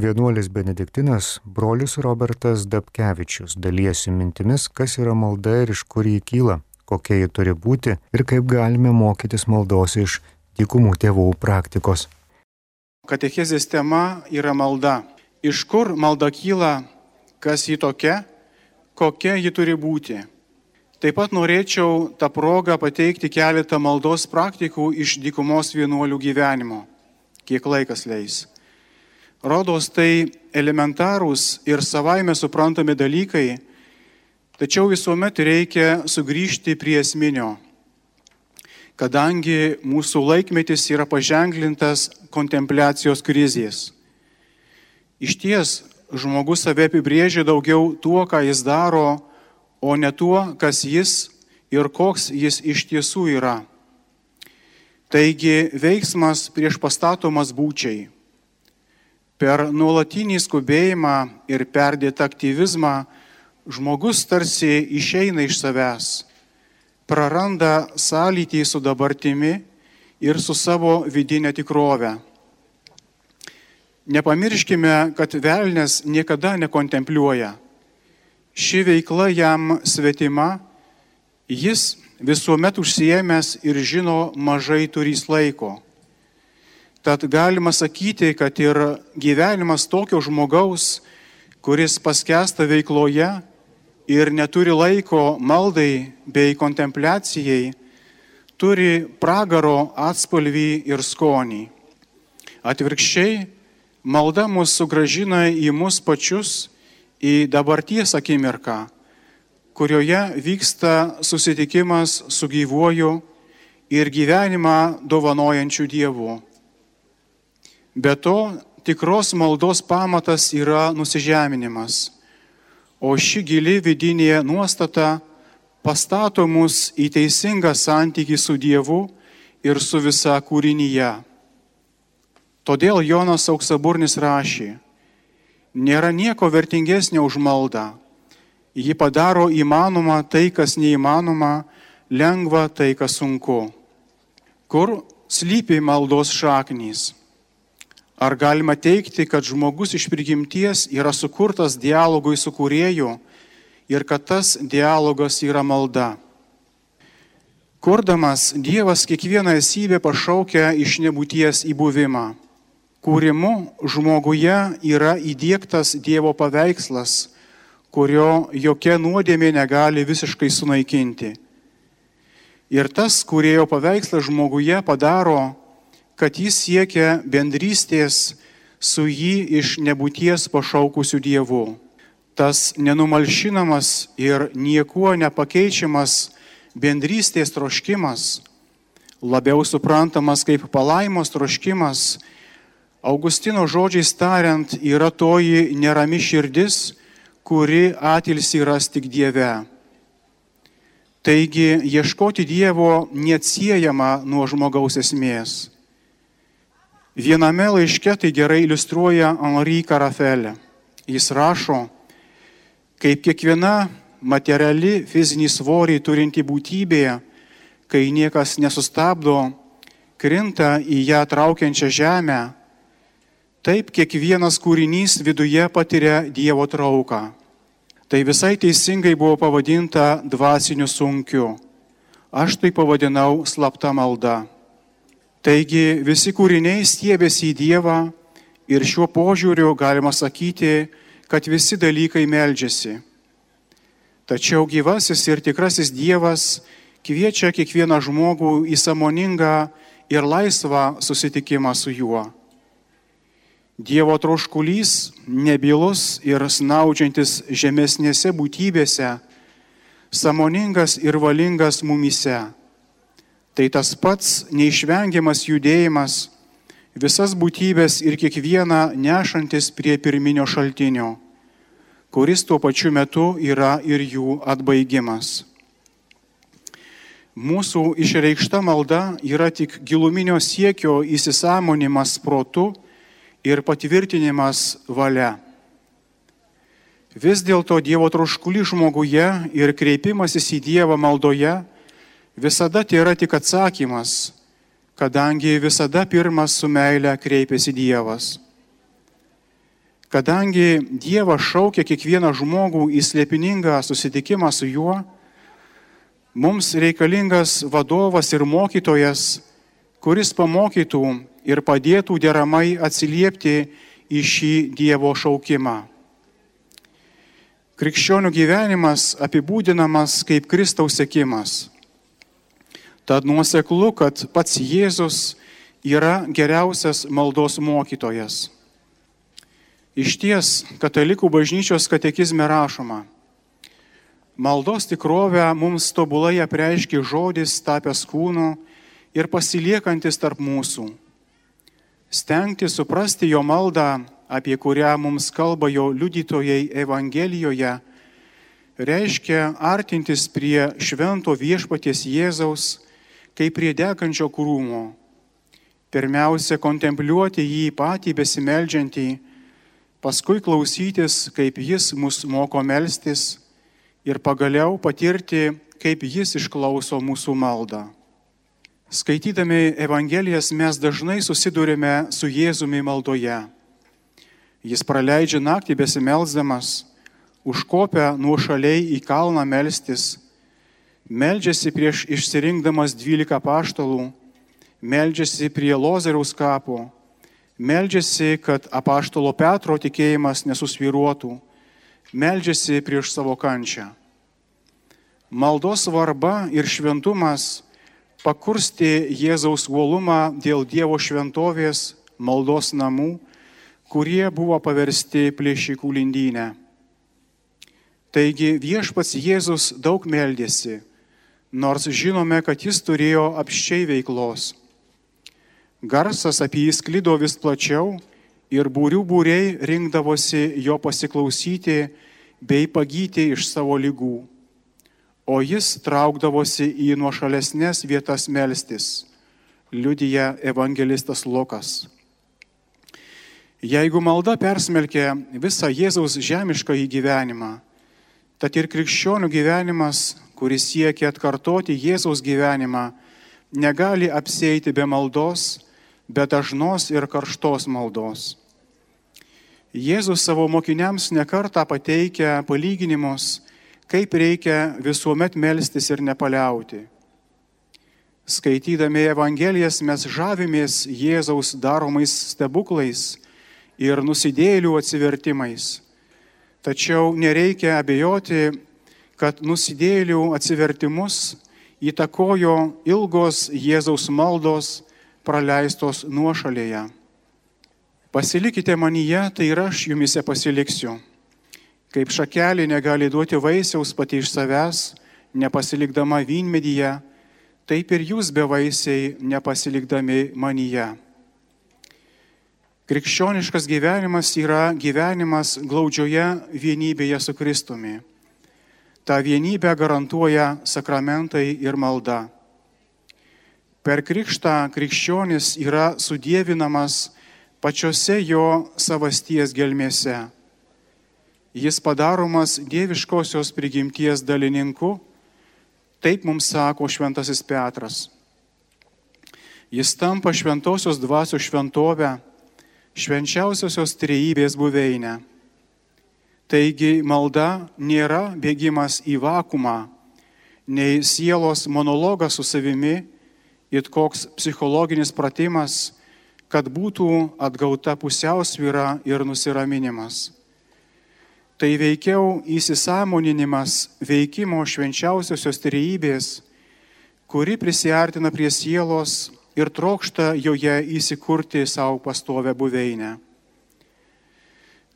Vienuolis Benediktinas, brolius Robertas Dabkevičius dalyjasi mintimis, kas yra malda ir iš kur jį kyla, kokia ji turi būti ir kaip galime mokytis maldos iš dykumų tėvų praktikos. Katechezės tema yra malda. Iš kur malda kyla, kas ji tokia, kokia ji turi būti. Taip pat norėčiau tą progą pateikti keletą maldos praktikų iš dykumos vienuolių gyvenimo, kiek laikas leis. Rodos tai elementarūs ir savaime suprantami dalykai, tačiau visuomet reikia sugrįžti prie esminio, kadangi mūsų laikmetis yra paženklintas kontempliacijos krizės. Iš ties, žmogus save apibrėžia daugiau tuo, ką jis daro, o ne tuo, kas jis ir koks jis iš tiesų yra. Taigi veiksmas prieš pastatomas būčiai. Per nuolatinį skubėjimą ir perdėtą aktyvizmą žmogus tarsi išeina iš savęs, praranda sąlytį su dabartimi ir su savo vidinė tikrovė. Nepamirškime, kad velnės niekada nekontempliuoja ši veikla jam svetima, jis visuomet užsiemęs ir žino mažai turys laiko. Tad galima sakyti, kad ir gyvenimas tokio žmogaus, kuris paskesta veikloje ir neturi laiko maldai bei kontempliacijai, turi pragaro atspalvį ir skonį. Atvirkščiai, malda mus sugražina į mus pačius į dabarties akimirką, kurioje vyksta susitikimas su gyvuoju ir gyvenimą dovanojančiu Dievu. Be to, tikros maldos pamatas yra nusižeminimas, o ši gili vidinė nuostata pastato mus į teisingą santykį su Dievu ir su visa kūrinyje. Todėl Jonas Auksaburnis rašė, nėra nieko vertingesnio už maldą. Ji padaro įmanoma tai, kas neįmanoma, lengva tai, kas sunku. Kur slypi maldos šaknys? Ar galima teikti, kad žmogus iš prigimties yra sukurtas dialogui su kurėju ir kad tas dialogas yra malda? Kurdamas Dievas kiekvieną esybę pašaukia iš nebūties į buvimą kūrimu žmoguje yra įdėktas Dievo paveikslas, kurio jokia nuodėmė negali visiškai sunaikinti. Ir tas kurėjo paveikslas žmoguje padaro, kad jis siekia bendrystės su jį iš nebūties pašaukusių dievų. Tas nenumalšinamas ir niekuo nepakeičiamas bendrystės troškimas, labiau suprantamas kaip palaimos troškimas, Augustino žodžiais tariant, yra toji nerami širdis, kuri atilsi ras tik Dieve. Taigi ieškoti Dievo neatsiejama nuo žmogaus esmės. Viename laiške tai gerai iliustruoja Henri Carafelė. Jis rašo, kaip kiekviena materiali fizinį svorį turinti būtybė, kai niekas nesustabdo, krinta į ją traukiančią žemę, Taip kiekvienas kūrinys viduje patiria Dievo trauką. Tai visai teisingai buvo pavadinta dvasiniu sunkiu. Aš tai pavadinau slapta malda. Taigi visi kūriniai stiebėsi į Dievą ir šiuo požiūriu galima sakyti, kad visi dalykai meldžiasi. Tačiau gyvasis ir tikrasis Dievas kviečia kiekvieną žmogų į samoningą ir laisvą susitikimą su juo. Dievo troškulys nebylus ir snaudžiantis žemesnėse būtybėse, samoningas ir valingas mumise. Tai tas pats neišvengiamas judėjimas, visas būtybės ir kiekvieną nešantis prie pirminio šaltinio, kuris tuo pačiu metu yra ir jų atbaigimas. Mūsų išreikšta malda yra tik giluminio siekio įsisamonimas protu, ir patvirtinimas valia. Vis dėlto Dievo troškulį žmoguje ir kreipimasis į Dievą maldoje visada tai yra tik atsakymas, kadangi visada pirmas su meile kreipiasi Dievas. Kadangi Dievas šaukia kiekvieną žmogų į slėpiningą susitikimą su juo, mums reikalingas vadovas ir mokytojas, kuris pamokytų ir padėtų deramai atsiliepti į šį Dievo šaukimą. Krikščionių gyvenimas apibūdinamas kaip Kristaus sėkimas. Tad nuoseklu, kad pats Jėzus yra geriausias maldos mokytojas. Iš ties, katalikų bažnyčios katekizme rašoma, maldos tikrovę mums tobulai apreiškia žodis tapęs kūnu ir pasiliekantis tarp mūsų. Stengti suprasti jo maldą, apie kurią mums kalba jo liudytojai Evangelijoje, reiškia artintis prie švento viešpaties Jėzaus, kaip prie degančio krūmo. Pirmiausia, kontempliuoti jį patį besimeldžiantį, paskui klausytis, kaip jis mus moko melstis ir pagaliau patirti, kaip jis išklauso mūsų maldą. Skaitydami Evangelijas mes dažnai susidurime su Jėzumi maldoje. Jis praleidžia naktį besimelsdamas, užkopia nuošaliai į kalną melstis, meldžiasi prieš išsirinkdamas dvylika paštalų, meldžiasi prie Lozeriaus kapo, Meldžiasi, kad apaštalo Petro tikėjimas nesusviruotų. Meldžiasi prieš savo kančią. Maldos svarba ir šventumas pakursti Jėzaus uolumą dėl Dievo šventovės maldos namų, kurie buvo paversti plėšikų lindynę. Taigi viešpats Jėzus daug meldėsi, nors žinome, kad jis turėjo apščiai veiklos. Garsas apie jį sklido vis plačiau ir būrių būriai rinkdavosi jo pasiklausyti bei pagyti iš savo lygų. O jis traukdavosi į nuošalesnės vietas melstis, liudyja evangelistas Lukas. Jeigu malda persmelkia visą Jėzaus žemišką įgyvenimą, tad ir krikščionių gyvenimas, kuris siekia atkartoti Jėzaus gyvenimą, negali apsėti be maldos, bet dažnos ir karštos maldos. Jėzus savo mokiniams nekarta pateikia palyginimus, kaip reikia visuomet melstis ir nepaliauti. Skaitydami Evangelijas mes žavimės Jėzaus daromais stebuklais ir nusidėlių atsivertimais. Tačiau nereikia abejoti, kad nusidėlių atsivertimus įtakojo ilgos Jėzaus maldos praleistos nuošalėje. Pasilikite manyje, tai ir aš jumise pasiliksiu. Kaip šakelė negali duoti vaisiaus pati iš savęs, nepasilikdama vynmedyje, taip ir jūs bevaisiai nepasilikdami manyje. Krikščioniškas gyvenimas yra gyvenimas glaudžioje vienybėje su Kristumi. Ta vienybė garantuoja sakramentai ir malda. Per krikštą krikščionis yra sudėvinamas pačiose jo savasties gelmėse. Jis padaromas dieviškosios prigimties dalininku, taip mums sako šventasis Petras. Jis tampa šventosios dvasios šventovę, švenčiausiosios trejybės buveinę. Taigi malda nėra bėgimas į vakumą, nei sielos monologas su savimi, it koks psichologinis pratimas, kad būtų atgauta pusiausvyra ir nusiraminimas. Tai veikiau įsisamoninimas veikimo švenčiausiosios trejybės, kuri prisartina prie sielos ir trokšta joje įsikurti savo pastovę buveinę.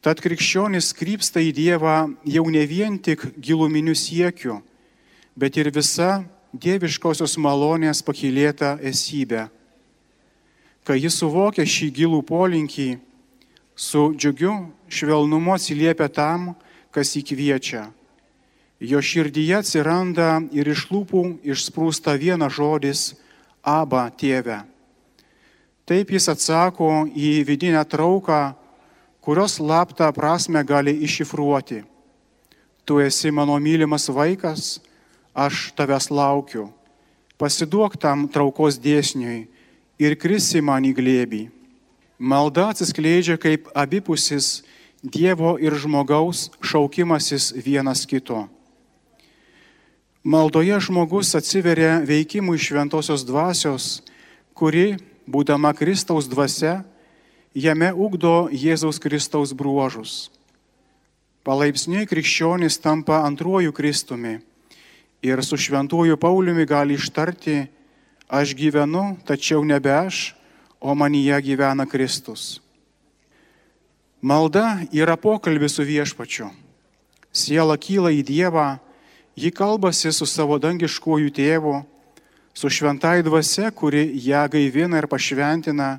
Tad krikščionis krypsta į Dievą jau ne vien tik giluminių siekių, bet ir visa dieviškosios malonės pakilėtą esybę. Kai jis suvokia šį gilų polinkį, su džiugiu švelnumu atsiliepia tam, kas jį kviečia. Jo širdyje atsiranda ir iš lūpų išsprūsta vienas žodis - Aba tėve. Taip jis atsako į vidinę trauką, kurios laptą prasme gali iššifruoti. Tu esi mano mylimas vaikas, aš tavęs laukiu. Pasiduok tam traukos dėsniui ir krisi man į glėbį. Malda atsiskleidžia kaip abipusis Dievo ir žmogaus šaukimasis vienas kito. Maldoje žmogus atsiveria veikimui šventosios dvasios, kuri, būdama Kristaus dvasia, jame ugdo Jėzaus Kristaus bruožus. Palaipsniui krikščionis tampa antruoju Kristumi ir su šventuoju Pauliumi gali ištarti, aš gyvenu, tačiau nebe aš, o manyje gyvena Kristus. Malda yra pokalbis su viešpačiu. Siela kyla į Dievą, ji kalbasi su savo dangiškuoju tėvu, su šventai dvasia, kuri ją gaivina ir pašventina,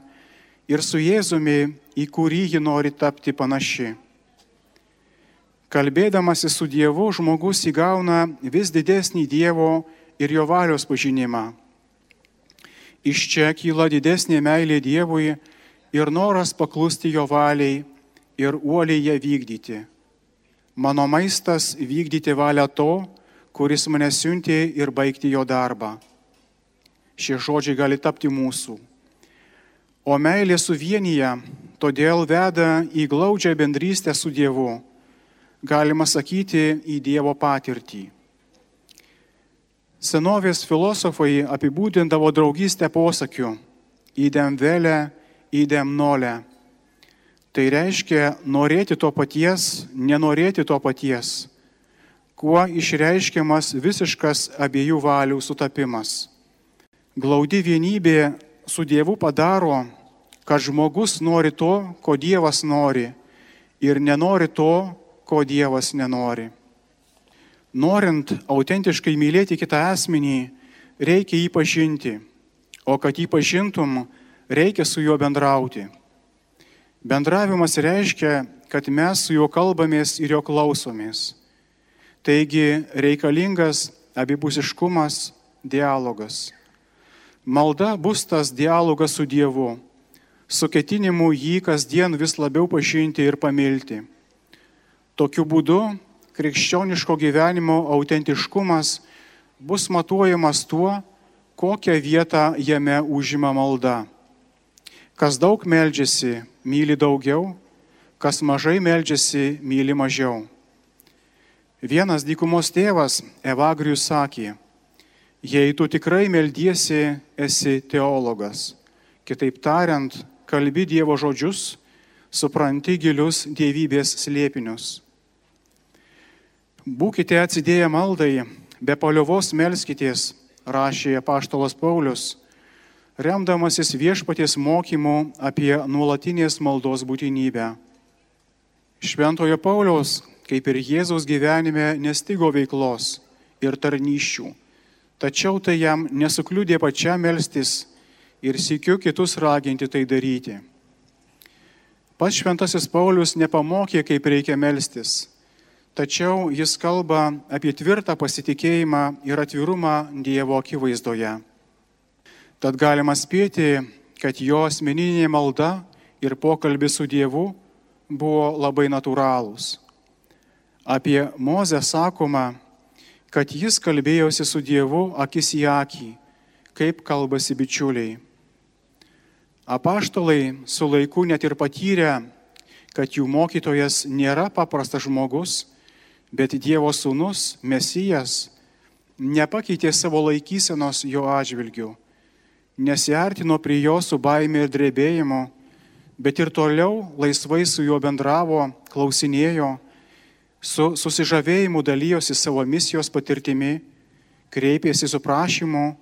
ir su Jėzumi, į kurį ji nori tapti panaši. Kalbėdamasi su Dievu, žmogus įgauna vis didesnį Dievo ir jo valios pažinimą. Iš čia kyla didesnė meilė Dievui ir noras paklusti jo valiai ir uoliai ją vykdyti. Mano maistas vykdyti valią to, kuris mane siuntė ir baigti jo darbą. Šie žodžiai gali tapti mūsų. O meilė suvienyje, todėl veda į glaudžią bendrystę su Dievu, galima sakyti, į Dievo patirtį. Senovės filosofai apibūdindavo draugystę posakiu - įdėm vėlę, įdėm nolę Tai reiškia norėti to paties, nenorėti to paties, kuo išreiškiamas visiškas abiejų valių sutapimas. Glaudi vienybė su Dievu padaro, kad žmogus nori to, ko Dievas nori ir nenori to, ko Dievas nenori. Norint autentiškai mylėti kitą asmenį, reikia jį pažinti, o kad jį pažintum, reikia su juo bendrauti. Bendravimas reiškia, kad mes su juo kalbamės ir jo klausomės. Taigi reikalingas abipusiškumas, dialogas. Malda bus tas dialogas su Dievu, su ketinimu jį kasdien vis labiau pažinti ir pamilti. Tokiu būdu krikščioniško gyvenimo autentiškumas bus matuojamas tuo, kokią vietą jame užima malda. Kas daug meldžiasi, myli daugiau, kas mažai meldžiasi, myli mažiau. Vienas dykumos tėvas Evagrius sakė, jei tu tikrai meldiesi, esi teologas. Kitaip tariant, kalbi Dievo žodžius, supranti gilius dievybės slėpinius. Būkite atsidėję maldai, be paliovos melskitės, rašė Paštolas Paulius remdamasis viešpaties mokymu apie nuolatinės maldos būtinybę. Šventojo Pauliaus, kaip ir Jėzaus gyvenime, nestigo veiklos ir tarnyščių, tačiau tai jam nesukliūdė pačiam melstis ir sikiu kitus raginti tai daryti. Pats šventasis Paulius nepamokė, kaip reikia melstis, tačiau jis kalba apie tvirtą pasitikėjimą ir atvirumą Dievo akivaizdoje. Tad galima spėti, kad jo asmeninė malda ir pokalbis su Dievu buvo labai natūralūs. Apie Mozę sakoma, kad jis kalbėjosi su Dievu akis į akį, kaip kalbasi bičiuliai. Apaštalai su laiku net ir patyrė, kad jų mokytojas nėra paprastas žmogus, bet Dievo sūnus, Mesijas, nepakeitė savo laikysenos jo atžvilgiu nesiartino prie jo su baime ir drebėjimu, bet ir toliau laisvai su juo bendravo, klausinėjo, su susižavėjimu dalyjosi savo misijos patirtimi, kreipėsi su prašymu,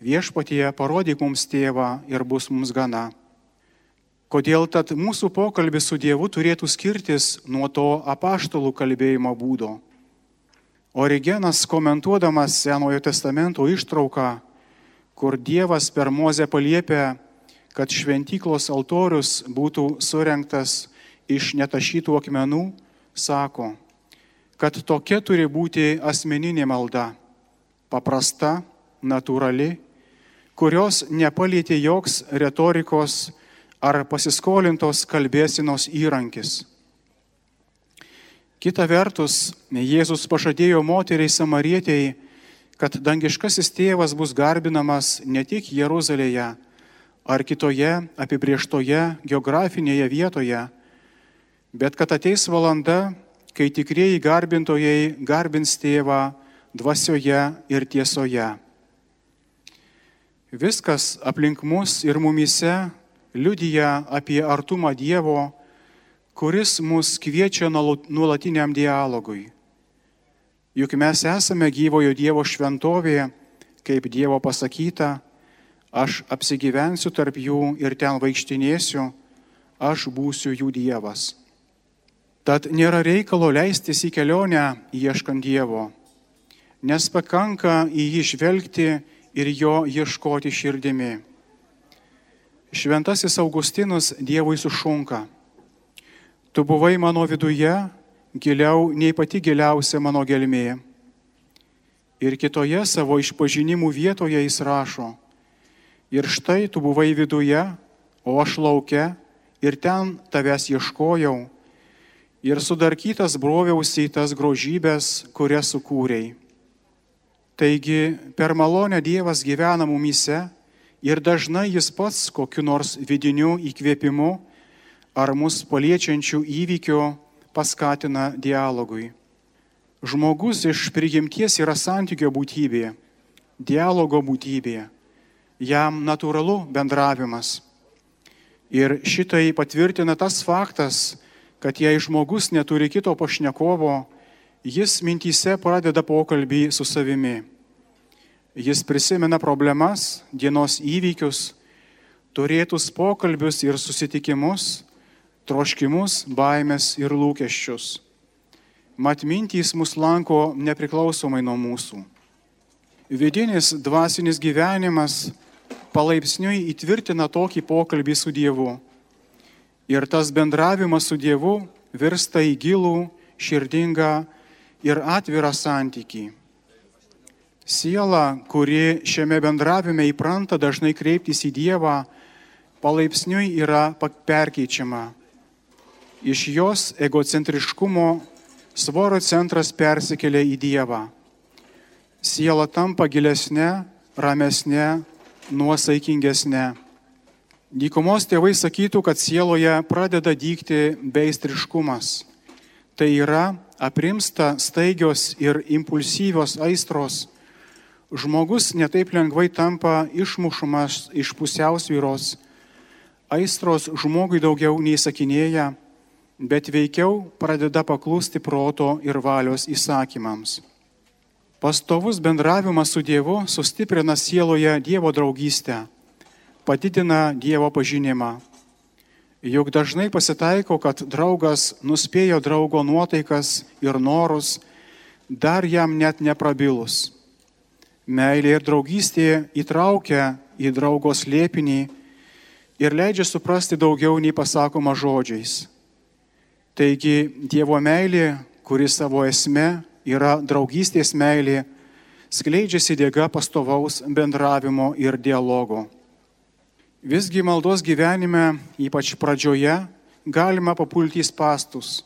viešpatie parodyk mums tėvą ir bus mums gana. Kodėl tad mūsų pokalbis su Dievu turėtų skirtis nuo to apaštalų kalbėjimo būdo? Origenas komentuodamas Senojo testamento ištrauką kur Dievas per Mozę paliepia, kad šventyklos altorius būtų surinktas iš netašytų akmenų, sako, kad tokia turi būti asmeninė malda, paprasta, natūrali, kurios nepalėtė joks retorikos ar pasiskolintos kalbėsinos įrankis. Kita vertus, Jėzus pažadėjo moteriai samarietėjai, kad dangiškasis tėvas bus garbinamas ne tik Jeruzalėje ar kitoje apibrieštoje geografinėje vietoje, bet kad ateis valanda, kai tikrieji garbintojai garbins tėvą dvasioje ir tiesoje. Viskas aplink mus ir mumyse liudyja apie artumą Dievo, kuris mus kviečia nuolatiniam dialogui. Juk mes esame gyvojo Dievo šventovėje, kaip Dievo pasakyta, aš apsigyvensiu tarp jų ir ten vaikštinėsiu, aš būsiu jų Dievas. Tad nėra reikalo leistis į kelionę ieškant Dievo, nes pakanka į jį žvelgti ir jo ieškoti širdimi. Šventasis Augustinas Dievui sušunka. Tu buvai mano viduje giliau nei pati giliausia mano gelmė. Ir kitoje savo išpažinimų vietoje jis rašo. Ir štai tu buvai viduje, o aš laukia ir ten tavęs ieškojau. Ir sudarkytas broviausi į tas grožybės, kurias sukūrėjai. Taigi per malonę Dievas gyvena mumyse ir dažnai jis pats kokiu nors vidiniu įkvėpimu ar mus paliečiančių įvykių paskatina dialogui. Žmogus iš prigimties yra santykio būtybė, dialogo būtybė, jam natūralu bendravimas. Ir šitai patvirtina tas faktas, kad jei žmogus neturi kito pašnekovo, jis mintyse pradeda pokalbį su savimi. Jis prisimena problemas, dienos įvykius, turėtus pokalbius ir susitikimus, troškimus, baimės ir lūkesčius. Mat mintys mus lanko nepriklausomai nuo mūsų. Vidinis dvasinis gyvenimas palaipsniui įtvirtina tokį pokalbį su Dievu. Ir tas bendravimas su Dievu virsta į gilų, širdingą ir atvirą santykį. Siela, kuri šiame bendravime įpranta dažnai kreiptis į Dievą, palaipsniui yra perkeičiama. Iš jos egocentriškumo svorio centras persikelia į Dievą. Siela tampa gilesnė, ramesnė, nuosaikingesnė. Dykumos tėvai sakytų, kad sieloje pradeda dykti beistriškumas. Tai yra aprimsta staigios ir impulsyvios aistros. Žmogus netaip lengvai tampa išmušamas iš pusiausvyros. Aistros žmogui daugiau nei sakinėja, bet veikiau pradeda paklusti proto ir valios įsakymams. Pastovus bendravimas su Dievu sustiprina sieloje Dievo draugystę, padidina Dievo pažinimą. Juk dažnai pasitaiko, kad draugas nuspėjo draugo nuotaikas ir norus, dar jam net neprabilus. Meilė ir draugystė įtraukia į draugos liepinį ir leidžia suprasti daugiau nei pasakoma žodžiais. Taigi Dievo meilė, kuri savo esme yra draugystės meilė, skleidžiasi dėga pastovaus bendravimo ir dialogo. Visgi maldos gyvenime, ypač pradžioje, galima papulti į pastus.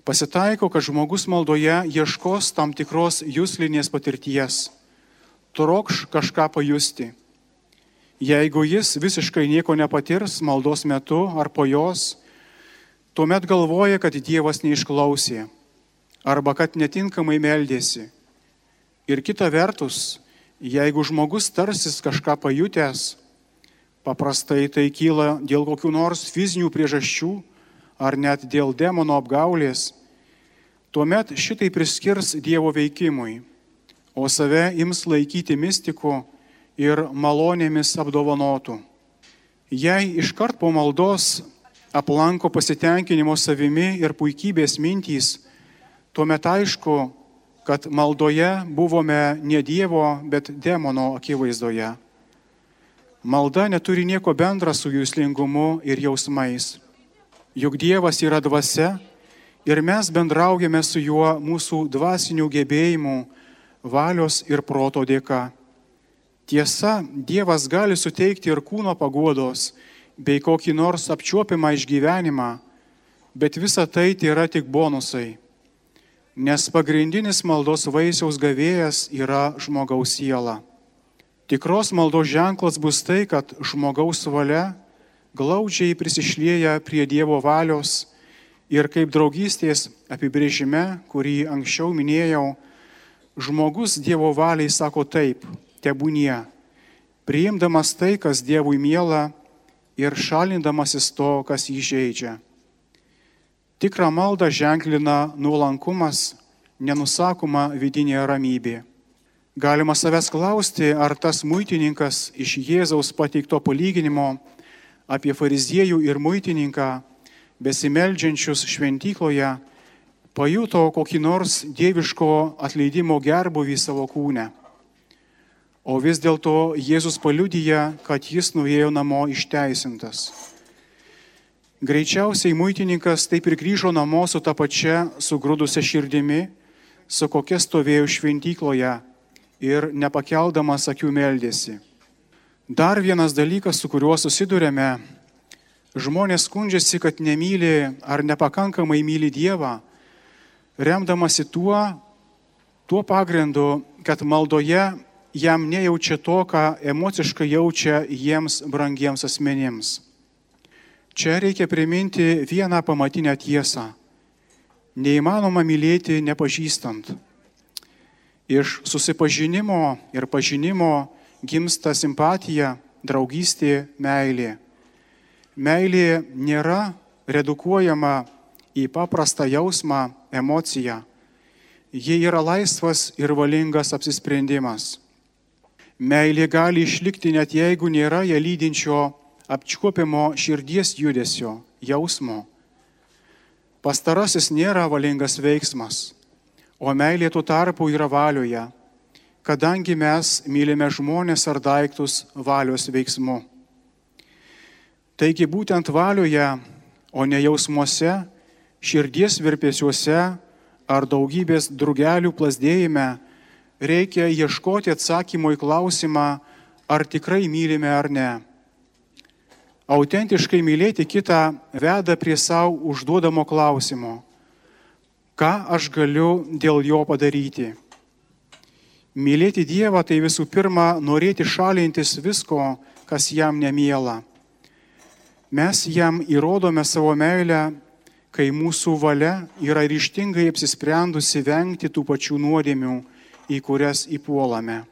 Pasitaiko, kad žmogus maldoje ieškos tam tikros jūslinės patirties, trokš kažką pajusti. Jeigu jis visiškai nieko nepatirs maldos metu ar po jos, tuomet galvoja, kad Dievas neišklausė arba kad netinkamai meldėsi. Ir kita vertus, jeigu žmogus tarsis kažką pajutęs, Paprastai tai kyla dėl kokių nors fizinių priežasčių ar net dėl demono apgaulės. Tuomet šitai priskirs Dievo veikimui, o save ims laikyti mystiku ir malonėmis apdovanotų. Jei iškart po maldos aplanko pasitenkinimo savimi ir puikybės mintys, tuomet aišku, kad maldoje buvome ne Dievo, bet demono akivaizdoje. Malda neturi nieko bendra su jūslingumu ir jausmais. Juk Dievas yra dvasia ir mes bendraujame su juo mūsų dvasinių gebėjimų, valios ir proto dėka. Tiesa, Dievas gali suteikti ir kūno paguodos bei kokį nors apčiuopimą išgyvenimą, bet visa tai tai yra tik bonusai. Nes pagrindinis maldos vaisiaus gavėjas yra žmogaus siela. Tikros maldos ženklas bus tai, kad žmogaus valia glaudžiai prisišlėja prie Dievo valios Ir kaip draugystės apibrėžime, kurį anksčiau minėjau, žmogus Dievo valiai sako taip, tebūnie, priimdamas tai, kas Dievui miela ir šalindamasis to, kas jį žaidžia. Tikrą maldą ženklina nuolankumas, nenusakoma vidinė ramybė. Galima savęs klausti, ar tas muitininkas iš Jėzaus pateikto palyginimo apie fariziejų ir muitininką besimeldžiančius šventykloje pajuto kokį nors dieviško atleidimo gerbuvį savo kūne. O vis dėlto Jėzus paliudyja, kad jis nuėjo namo išteisintas. Greičiausiai muitininkas taip ir grįžo namo su ta pačia sugrūdusia širdimi, su kokia stovėjo šventykloje ir nepakeldamas akių meldėsi. Dar vienas dalykas, su kuriuo susidurėme, žmonės skundžiasi, kad nemyli ar nepakankamai myli Dievą, remdamasi tuo, tuo pagrindu, kad maldoje jam nejaučia to, ką emociškai jaučia jiems brangiems asmenims. Čia reikia priminti vieną pamatinę tiesą. Neįmanoma mylėti nepažįstant. Iš susipažinimo ir pažinimo gimsta simpatija, draugystė, meilė. Meilė nėra redukuojama į paprastą jausmą, emociją. Ji yra laisvas ir valingas apsisprendimas. Meilė gali išlikti net jeigu nėra ją lydinčio apčiuopimo širdies judesio, jausmo. Pastarasis nėra valingas veiksmas, o meilė tuo tarpu yra valioje, kadangi mes mylime žmonės ar daiktus valios veiksmu. Taigi būtent valioje, o ne jausmuose, širdies virpesiuose ar daugybės drugelių plasdėjime reikia ieškoti atsakymo į klausimą, ar tikrai mylime ar ne. Autentiškai mylėti kitą veda prie savo užduodamo klausimo, ką aš galiu dėl jo padaryti. Mylėti Dievą tai visų pirma norėti šalintis visko, kas jam nemiela. Mes jam įrodome savo meilę, kai mūsų valia yra ryštingai apsisprendusi vengti tų pačių nuodėmių, į kurias įpuolame.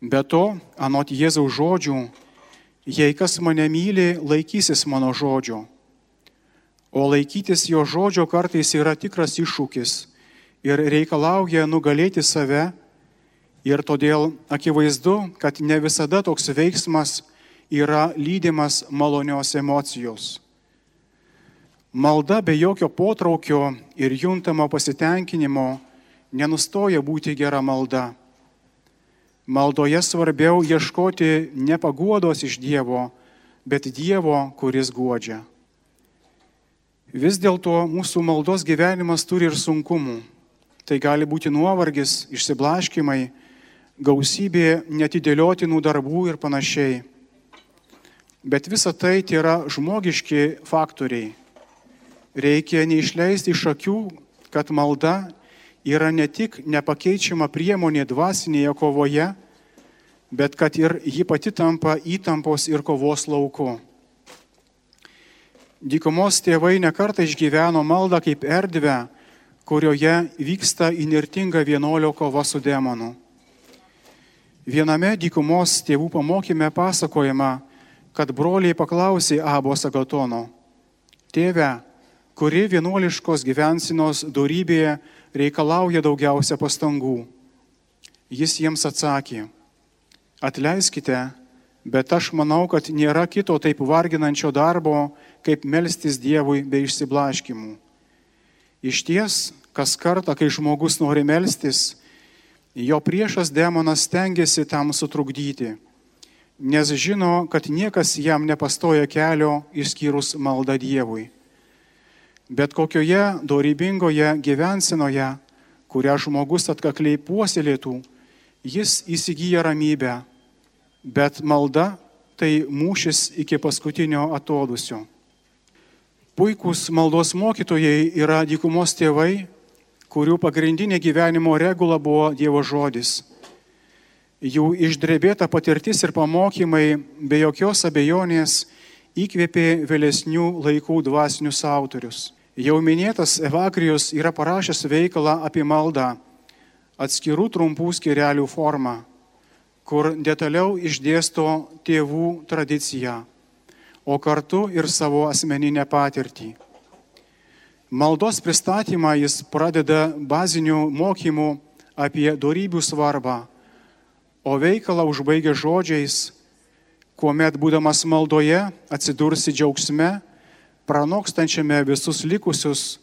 Be to, anot Jėzaus žodžių, jei kas mane myli, laikysis mano žodžio. O laikytis jo žodžio kartais yra tikras iššūkis ir reikalauja nugalėti save ir todėl akivaizdu, kad ne visada toks veiksmas yra lydimas malonios emocijos. Malda be jokio potraukio ir juntamo pasitenkinimo nenustoja būti gera malda. Maldoje svarbiau ieškoti ne paguodos iš Dievo, bet Dievo, kuris godžia. Vis dėlto mūsų maldos gyvenimas turi ir sunkumų. Tai gali būti nuovargis, išsiblaškimai, gausybė netidėliotinų darbų ir panašiai. Bet visa tai tai yra žmogiški faktoriai reikia neišleisti iš akių, kad malda yra ne tik nepakeičiama priemonė dvasinėje kovoje, bet kad ir ji pati tampa įtampos ir kovos lauku. Dykumos tėvai nekartą išgyveno maldą kaip erdvę, kurioje vyksta inirtinga vienolio kova su demonu. Viename dykumos tėvų pamokyme pasakojama, kad broliai paklausė Abos Agatono, tėve, kuri vienuoliškos gyvensinos darybėje reikalauja daugiausia pastangų. Jis jiems atsakė, atleiskite, bet aš manau, kad nėra kito taip varginančio darbo, kaip melstis Dievui be išsiblaškimų. Iš ties, kas kartą, kai žmogus nori melstis, jo priešas demonas stengiasi tam sutrukdyti, nes žino, kad niekas jam nepastoja kelio išskyrus maldą Dievui bet kokioje dorybingoje gyvensinoje, kurią žmogus atkakliai puoselėtų, jis įsigyja ramybę, bet malda tai mūšis iki paskutinio atodusio. Puikūs maldos mokytojai yra dykumos tėvai, kurių pagrindinė gyvenimo regula buvo Dievo žodis. Jų išdrebėta patirtis ir pamokymai be jokios abejonės įkvėpė vėlesnių laikų dvasinius autorius. Jau minėtas Evagrijus yra parašęs veikalą apie maldą atskirų trumpų skirelių formą, kur detaliau išdėsto tėvų tradiciją, o kartu ir savo asmeninę patirtį. Maldos pristatymą jis pradeda bazinių mokymų apie darybių svarbą, o veikalą užbaigia žodžiais, kuomet būdamas maldoje atsidursi džiaugsme, pranokstančiame visus likusius,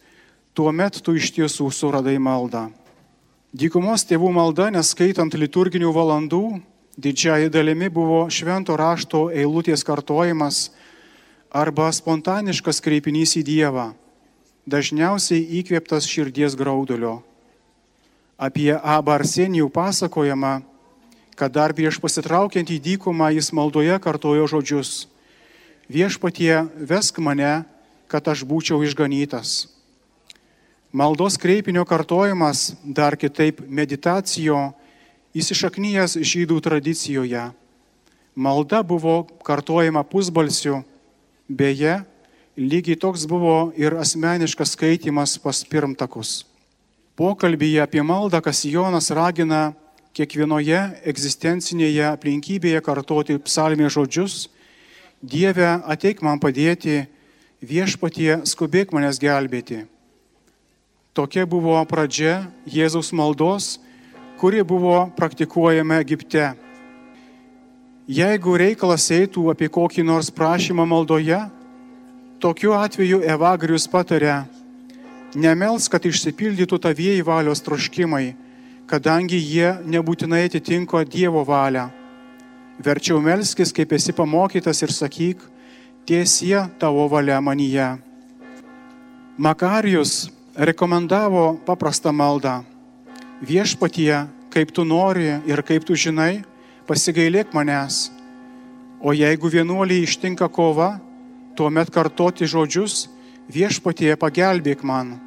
tuomet tu iš tiesų suradai maldą. Dykumos tėvų malda, neskaitant liturginių valandų, didžiai dalimi buvo švento rašto eilutės kartojimas arba spontaniškas kreipinys į Dievą, dažniausiai įkvėptas širdies graudulio. Apie Abą Arsenijų pasakojama, kad dar prieš pasitraukiant į dykumą jis maldoje kartojo žodžius viešpatie vesk mane, kad aš būčiau išganytas. Maldos kreipinio kartojimas, dar kitaip meditacijo, įsišaknyjas žydų tradicijoje. Malda buvo kartojama pusbalsiu, beje, lygiai toks buvo ir asmeniškas skaitimas pas pirmtakus. Pokalbėje apie maldą Kasijonas ragina kiekvienoje egzistencinėje aplinkybėje kartoti psalmės žodžius Dieve, ateik man padėti, viešpatie skubėk manęs gelbėti. Tokia buvo pradžia Jėzaus maldos, kuri buvo praktikuojama Egipte. Jeigu reikalas eitų apie kokį nors prašymą maldoje, tokiu atveju Evagrius patarė, nemels, kad išsipildytų tavieji valios troškimai, kadangi jie nebūtinai atitinko Dievo valią. Verčiau melskis, kaip esi pamokytas ir sakyk, tiesie tavo valia manyje. Makarijus rekomendavo paprastą maldą. Viešpatie, kaip tu nori ir kaip tu žinai, pasigailėk manęs. O jeigu vienuoliai ištinka kova, tuomet kartoti žodžius, viešpatie pagelbėk man.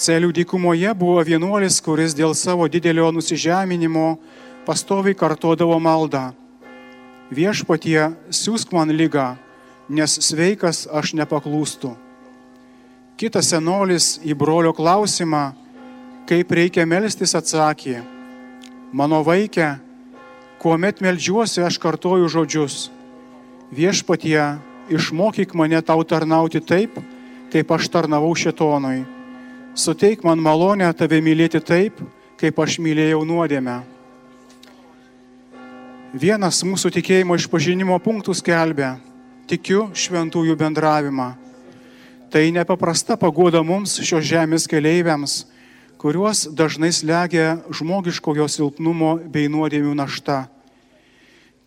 Celių dykumoje buvo vienuolis, kuris dėl savo didelio nusižeminimo pastoviai kartodavo maldą viešpatie, siūsk man lygą, nes sveikas aš nepaklūstu. Kitas senolis į brolio klausimą, kaip reikia melstis, atsakė, mano vaikė, kuomet melžiuosi, aš kartoju žodžius, viešpatie, išmokyk mane tau tarnauti taip, kaip aš tarnavau šetonui. Suteik man malonę tave mylėti taip, kaip aš mylėjau nuodėmę. Vienas mūsų tikėjimo išpažinimo punktų skelbia - tikiu šventųjų bendravimą. Tai nepaprasta pagoda mums šios žemės keleiviams, kuriuos dažnai slegia žmogiškojo silpnumo bei nuodėmių našta.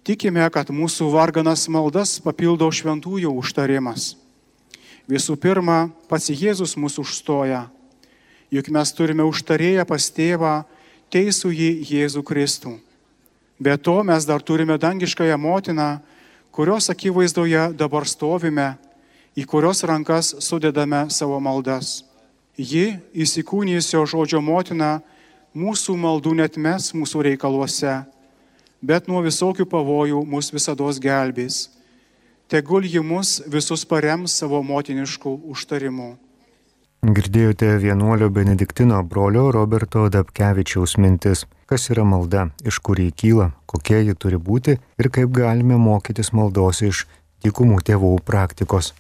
Tikime, kad mūsų varganas maldas papildo šventųjų užtarimas. Visų pirma, pats Jėzus mūsų užstoja, juk mes turime užtarėję pas tėvą teisų jį Jėzų Kristų. Be to mes dar turime dangiškąją motiną, kurios akivaizdoje dabar stovime, į kurios rankas sudedame savo maldas. Ji, įsikūnijusio žodžio motina, mūsų maldų net mes mūsų reikaluose, bet nuo visokių pavojų mus visada gelbės. Tegul ji mus visus parems savo motiniškų užtarimų. Girdėjote vienuolio Benediktino brolio Roberto Dabkevičiaus mintis kas yra malda, iš kur jį kyla, kokia ji turi būti ir kaip galime mokytis maldos iš dykumų tėvų praktikos.